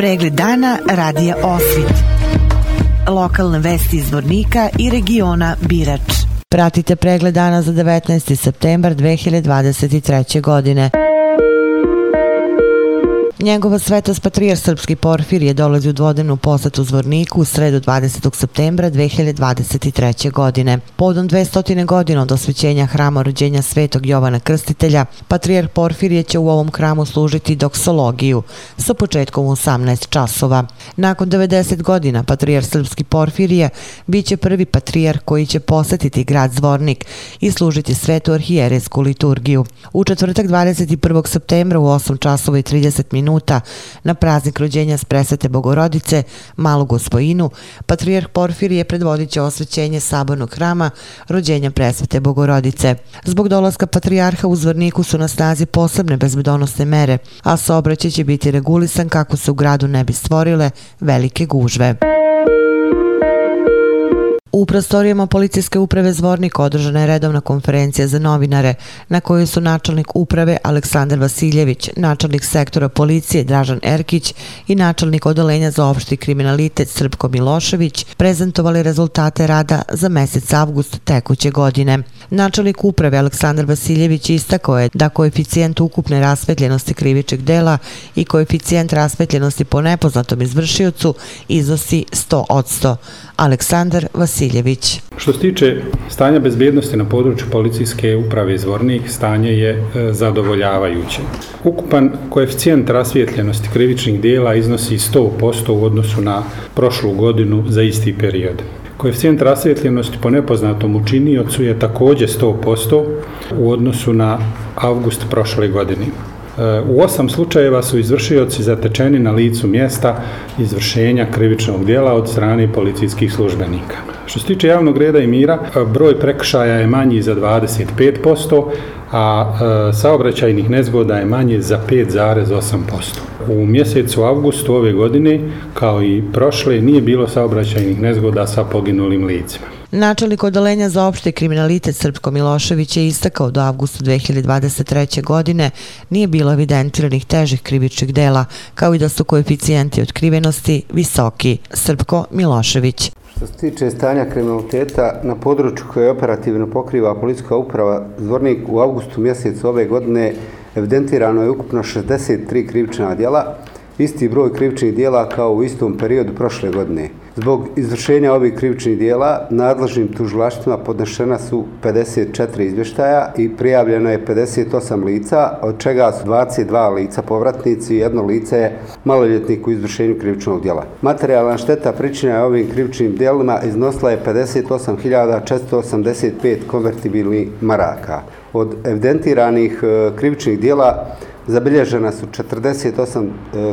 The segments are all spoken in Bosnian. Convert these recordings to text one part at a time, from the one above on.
Pregled dana radija Osvit. Lokalne vesti iz Vornika i regiona Birač. Pratite pregled dana za 19. septembar 2023. godine. Njegova svetost patrijar srpski Porfir je dolazi u dvodenu posetu Zvorniku u sredu 20. septembra 2023. godine. Podom 200. godina od osvećenja hrama rođenja svetog Jovana Krstitelja, patrijar Porfirije će u ovom hramu služiti doksologiju sa početkom u 18 časova. Nakon 90 godina patrijar srpski Porfirije bit će prvi patrijar koji će posetiti grad Zvornik i služiti svetu arhijeresku liturgiju. U četvrtak 21. septembra u 8 časova i 30 minuta minuta na praznik rođenja s presvete Bogorodice, Malu Gospojinu, patrijarh Porfir je predvodit će osvećenje sabornog hrama rođenja presvete Bogorodice. Zbog dolaska patrijarha u Zvorniku su na snazi posebne bezbedonosne mere, a saobraćaj će biti regulisan kako se u gradu ne bi stvorile velike gužve. U prostorijama policijske uprave Zvornik održana je redovna konferencija za novinare na kojoj su načelnik uprave Aleksandar Vasiljević, načelnik sektora policije Dražan Erkić i načelnik odelenja za opšti kriminalitet Srpko Milošević prezentovali rezultate rada za mesec avgust tekuće godine. Načelnik uprave Aleksandar Vasiljević istakao je da koeficijent ukupne rasvetljenosti krivičeg dela i koeficijent rasvetljenosti po nepoznatom izvršiocu iznosi 100 od 100. Aleksandar Vasiljević. Što se tiče stanja bezbjednosti na području policijske uprave Zvornik, stanje je e, zadovoljavajuće. Ukupan koeficijent rasvjetljenosti krivičnih dijela iznosi 100% u odnosu na prošlu godinu za isti period. Koeficijent rasvjetljenosti po nepoznatom učiniocu je također 100% u odnosu na avgust prošle godine. E, u osam slučajeva su izvršioci zatečeni na licu mjesta izvršenja krivičnog dijela od strane policijskih službenika. Što se tiče javnog reda i mira, broj prekršaja je manji za 25%, a e, saobraćajnih nezgoda je manje za 5,8%. U mjesecu avgustu ove godine, kao i prošle, nije bilo saobraćajnih nezgoda sa poginulim licima. Načelnik odalenja za opšte kriminalitet Srpko Milošević je istakao do avgusta 2023. godine nije bilo evidentiranih težih krivičnih dela, kao i da su koeficijenti otkrivenosti visoki. Srpko Milošević. Što se tiče stanja kriminaliteta na području koje operativno pokriva policijska uprava Zvornik u augustu mjesecu ove godine evidentirano je ukupno 63 krivična djela, isti broj krivičnih djela kao u istom periodu prošle godine. Zbog izvršenja ovih krivičnih dijela, nadležnim tužilaštvima podnešena su 54 izvještaja i prijavljeno je 58 lica, od čega su 22 lica povratnici i jedno lice je maloljetnik u izvršenju krivičnog dijela. Materijalna šteta pričina je ovim krivičnim dijelima iznosila je 58.485 konvertibilnih maraka. Od evidentiranih e, krivičnih dijela zabilježena su 48 e,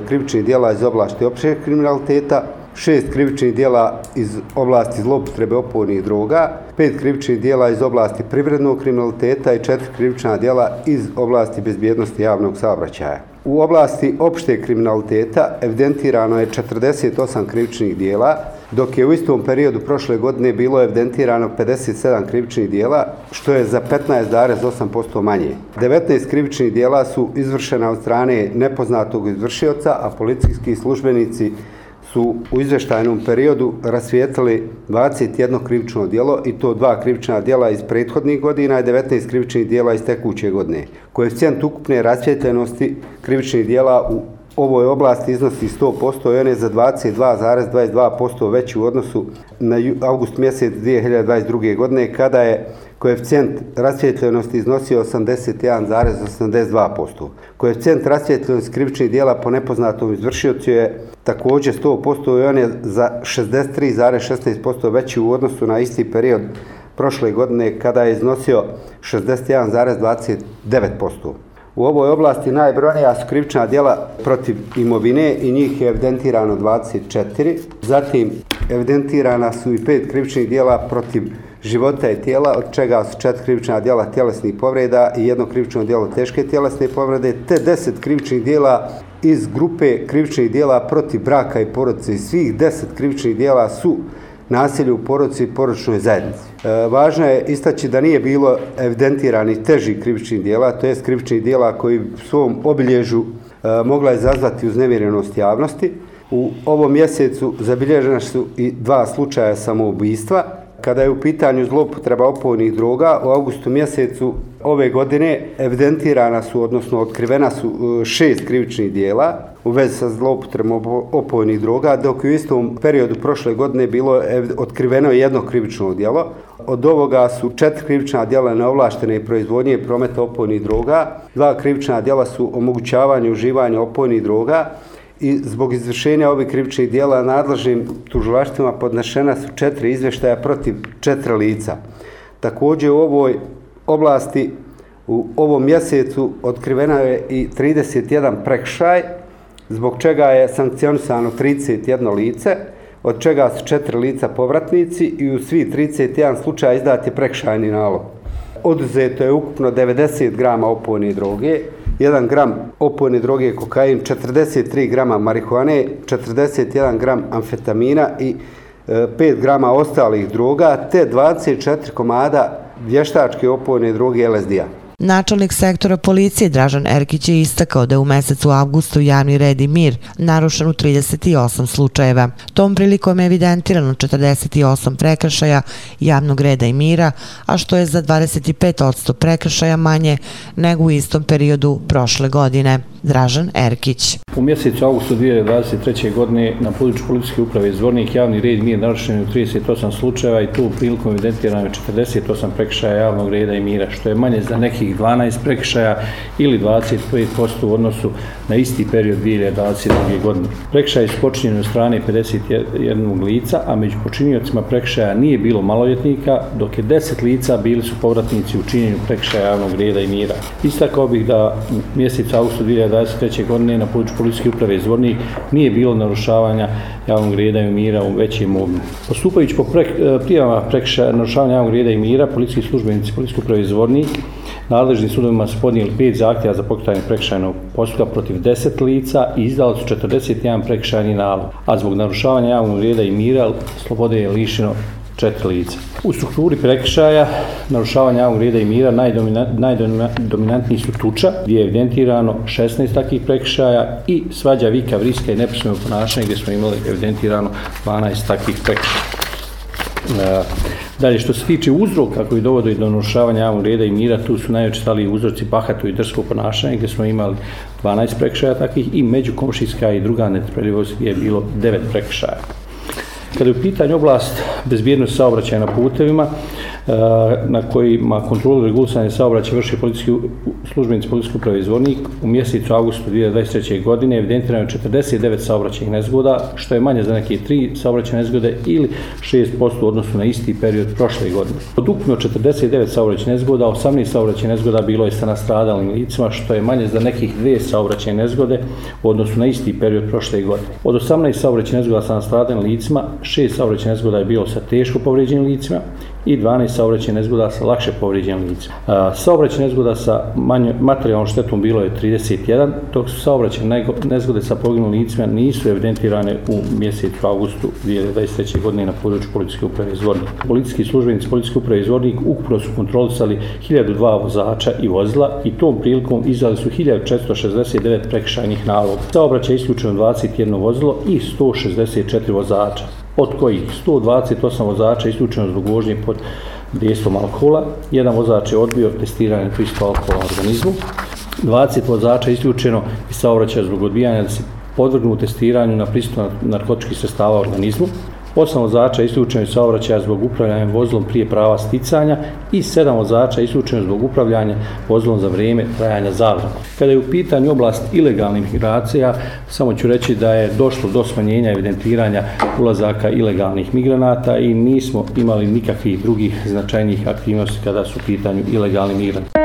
krivičnih dijela iz oblasti općeg kriminaliteta, šest krivičnih dijela iz oblasti zlopotrebe opojnih droga, pet krivičnih dijela iz oblasti privrednog kriminaliteta i četiri krivična dijela iz oblasti bezbjednosti javnog saobraćaja. U oblasti opšte kriminaliteta evidentirano je 48 krivičnih dijela, dok je u istom periodu prošle godine bilo evidentirano 57 krivičnih dijela, što je za 15,8% manje. 19 krivičnih dijela su izvršena od strane nepoznatog izvršioca, a policijski službenici su u izveštajnom periodu rasvijetili 21 krivično dijelo i to dva krivična dijela iz prethodnih godina i 19 krivičnih dijela iz tekuće godine. Koeficijent ukupne rasvijetljenosti krivičnih dijela u ovoj oblasti iznosi 100% i on je za 22,22% veći u odnosu na august mjesec 2022. godine kada je koeficijent rasvjetljenosti iznosio 81,82%. Koeficijent rasvjetljenosti krivičnih dijela po nepoznatom izvršiocu je također 100% i on je za 63,16% veći u odnosu na isti period prošle godine kada je iznosio 61,29%. U ovoj oblasti najbrojnija su krivična djela protiv imovine i njih je evidentirano 24. Zatim evidentirana su i pet krivičnih djela protiv života i tijela, od čega su četiri krivična djela tjelesnih povreda i jedno krivično djelo teške tjelesne povrede, te deset krivičnih djela iz grupe krivičnih djela protiv braka i porodice. Svih deset krivičnih djela su nasilje u porodici i porodičnoj zajednici. E, važno je istaći da nije bilo evidentirani teži krivičnih djela, to je krivičnih djela koji svom obilježu e, mogla je zazvati uznevjerenost javnosti. U ovom mjesecu zabilježena su i dva slučaja samoubistva. Kada je u pitanju zlopotreba opojnih droga, u augustu mjesecu ove godine evidentirana su, odnosno otkrivena su e, šest krivičnih dijela u vezi sa zlopotrebom opojnih droga, dok u istom periodu prošle godine bilo otkriveno jedno krivično dijelo. Od ovoga su četiri krivična dijela neovlaštene proizvodnje i prometa opojnih droga, dva krivična dijela su omogućavanje uživanja opojnih droga, i zbog izvršenja ovih krivičnih dijela nadležnim tužilaštvima podnešena su četiri izveštaja protiv četiri lica. Također u ovoj oblasti u ovom mjesecu otkrivena je i 31 prekšaj, zbog čega je sankcionisano 31 lice, od čega su četiri lica povratnici i u svi 31 slučaja izdat je prekšajni nalog. Oduzeto je ukupno 90 grama opojne droge, 1 gram opojne droge kokain, 43 grama marihuane, 41 gram amfetamina i e, 5 grama ostalih droga, te 24 komada vještačke opojne droge LSD-a. Načelnik sektora policije Dražan Erkić je istakao da je u mesecu avgustu javni red i mir narušen u 38 slučajeva. Tom prilikom je evidentirano 48 prekršaja javnog reda i mira, a što je za 25% prekršaja manje nego u istom periodu prošle godine. Dražan Erkić. U mjesecu augustu 2023. godine na području policijske uprave Zvornik javni red mir narušen u 38 slučajeva i tu u prilikom evidentirano je 48 prekršaja javnog reda i mira, što je manje za nekih 12 prekršaja ili 25% u odnosu na isti period 2022. godine. Prekršaj je spočinjen od strane 51 lica, a među počinjocima prekršaja nije bilo maloljetnika, dok je 10 lica bili su povratnici u činjenju prekršaja javnog reda i mira. Istakao bih da u mjesecu augustu 2023 godine na području policijske uprave Zvornik nije bilo narušavanja javnog reda i mira u većem obimu. Postupajući po prek, e, prijavama prekša narušavanja javnog reda i mira, policijski službenici policijske uprave Zvornik nadležnim sudovima su podnijeli pet zahtjeva za pokretanje prekšajnog postupka protiv 10 lica i izdali su 41 prekšajni nalog, a zbog narušavanja javnog reda i mira slobode je lišeno četiri lica. U strukturi prekršaja, narušavanja javnog reda i mira, najdominantniji su tuča, gdje je evidentirano 16 takvih prekršaja i svađa vika, vriska i nepismeno ponašanje, gdje smo imali evidentirano 12 takvih prekršaja. E, dalje, što se tiče uzroka koji dovode do narušavanja javnog reda i mira, tu su najočitaliji uzroci bahato i drsko ponašanje, gdje smo imali 12 prekršaja takvih i međukomšijska i druga netrpeljivost gdje je bilo 9 prekršaja. Kada je u pitanju oblast bezbjednosti saobraćaja na putevima, E, na kojima kontrolu regulisanje saobraćaja vrši policijski službenici policijskog uprave izvornik u mjesecu augustu 2023. godine evidentirano je 49 saobraćajnih nezgoda, što je manje za neke tri saobraćajne nezgode ili 6% u odnosu na isti period prošle godine. Od ukupno 49 saobraćajnih nezgoda, 18 saobraćajnih nezgoda bilo je sa nastradalim licima, što je manje za nekih 2 saobraćajne nezgode u odnosu na isti period prošle godine. Od 18 saobraćajnih nezgoda sa nastradalim licima, 6 saobraćajnih nezgoda je bilo sa teško povrijeđenim licima i 12 saobraćaj nezgoda sa lakše povrijeđenim licima. Saobraćaj nezgoda sa manjom materijalnom štetom bilo je 31, dok su saobraćaj nezgode sa poginulim licima nisu evidentirane u mjesecu augustu 2023. godine na području policijske uprave Zvornik. Policijski službenici policijske uprave Zvornik ukupno su kontrolisali 1002 vozača i vozila i tom prilikom izdali su 1469 prekršajnih naloga. Saobraćaj je isključeno 21 vozilo i 164 vozača od kojih 128 vozača isključeno zbog vožnje pod dejstvom alkohola, jedan vozač je odbio testiranje prisustva alkohola u organizmu, 20 vozača isključeno iz saobraćaja zbog odbijanja da se podvrgnu testiranju na prisustvo narkotičkih sredstava u organizmu, 8 vozača isključeno iz saobraćaja zbog upravljanja vozilom prije prava sticanja i sedam vozača isključeno zbog upravljanja vozilom za vrijeme trajanja zabrana. Kada je u pitanju oblast ilegalnih migracija, samo ću reći da je došlo do smanjenja evidentiranja ulazaka ilegalnih migranata i nismo imali nikakvih drugih značajnih aktivnosti kada su u pitanju ilegalni migranti.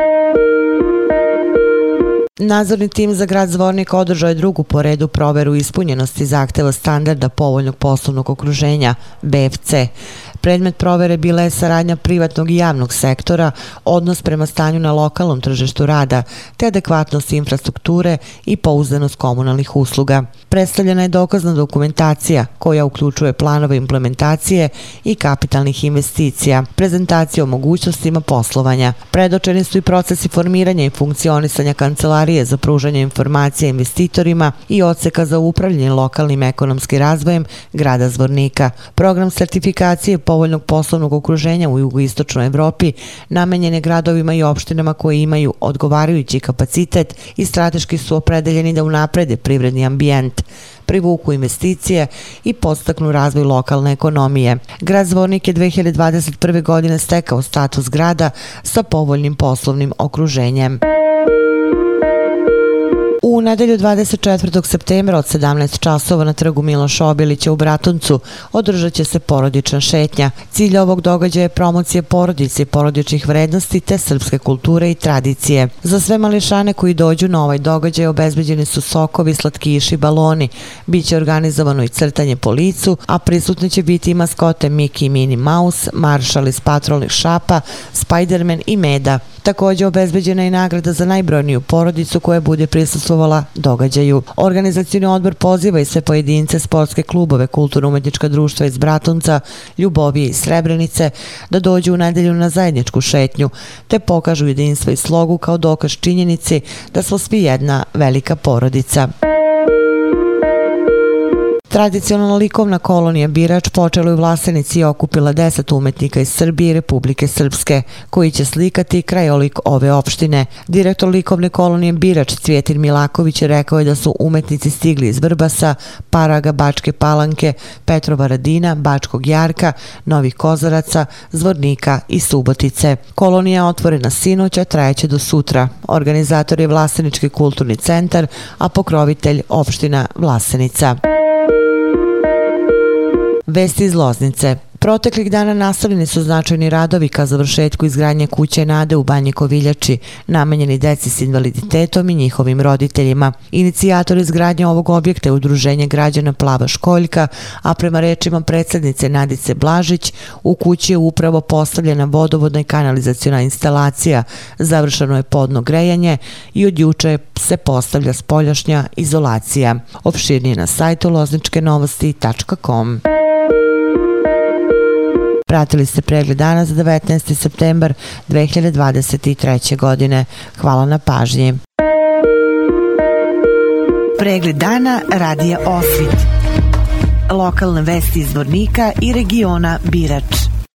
Nadzorni tim za grad Zvornik održao je drugu po redu proveru ispunjenosti zahteva standarda povoljnog poslovnog okruženja BFC Predmet provere bila je saradnja privatnog i javnog sektora, odnos prema stanju na lokalnom tržištu rada, te adekvatnost infrastrukture i pouzdanost komunalnih usluga. Predstavljena je dokazna dokumentacija koja uključuje planove implementacije i kapitalnih investicija, prezentacije o mogućnostima poslovanja. Predočeni su i procesi formiranja i funkcionisanja kancelarije za pružanje informacija investitorima i odseka za upravljanje lokalnim ekonomskim razvojem grada Zvornika. Program sertifikacije povoljnog poslovnog okruženja u jugoistočnoj Evropi namenjene gradovima i opštinama koji imaju odgovarajući kapacitet i strateški su opredeljeni da unaprede privredni ambijent privuku investicije i postaknu razvoj lokalne ekonomije. Grad Zvornik je 2021. godine stekao status grada sa povoljnim poslovnim okruženjem. U nedelju 24. septembra od 17 časova na trgu Miloša Obilića u Bratuncu održat će se porodična šetnja. Cilj ovog događaja je promocija porodice i porodičnih vrednosti te srpske kulture i tradicije. Za sve mališane koji dođu na ovaj događaj obezbeđeni su sokovi, slatkiši, baloni. Biće organizovano i crtanje po licu, a prisutni će biti i maskote Mickey i Minnie Mouse, maršal iz patrolnih šapa, Spiderman i Meda. Također obezbeđena je nagrada za najbrojniju porodicu koja bude prisustvovala događaju. Organizacijni odbor poziva i sve pojedince, sportske klubove, kulturno-umetnička društva iz Bratunca, Ljubovije i Srebrenice da dođu u nedelju na zajedničku šetnju te pokažu jedinstvo i slogu kao dokaz činjenici da smo svi jedna velika porodica. Tradicionalna likovna kolonija Birač počela u Vlasenici i okupila deset umetnika iz Srbije i Republike Srpske, koji će slikati krajolik ove opštine. Direktor likovne kolonije Birač Cvjetin Milaković rekao je da su umetnici stigli iz Vrbasa, Paraga, Bačke Palanke, Petrova Radina, Bačkog Jarka, Novih Kozaraca, Zvornika i Subotice. Kolonija je otvorena sinoća, trajeće do sutra. Organizator je Vlasenički kulturni centar, a pokrovitelj opština Vlasenica. Vesti iz Loznice. Proteklih dana nastavljeni su značajni radovi ka završetku izgradnje kuće Nade u Banji Koviljači, namenjeni deci s invaliditetom i njihovim roditeljima. Inicijator izgradnje ovog objekta je udruženje građana Plava Školjka, a prema rečima predsjednice Nadice Blažić, u kući je upravo postavljena vodovodna i kanalizacijona instalacija, završeno je podno grejanje i od juče se postavlja spoljašnja izolacija. Opširnije na sajtu lozničkenovosti.com. Pratili ste pregled dana za 19. septembar 2023. godine. Hvala na pažnji. Pregled dana radija Osvit. Lokalne vesti iz Vornika i regiona Birač.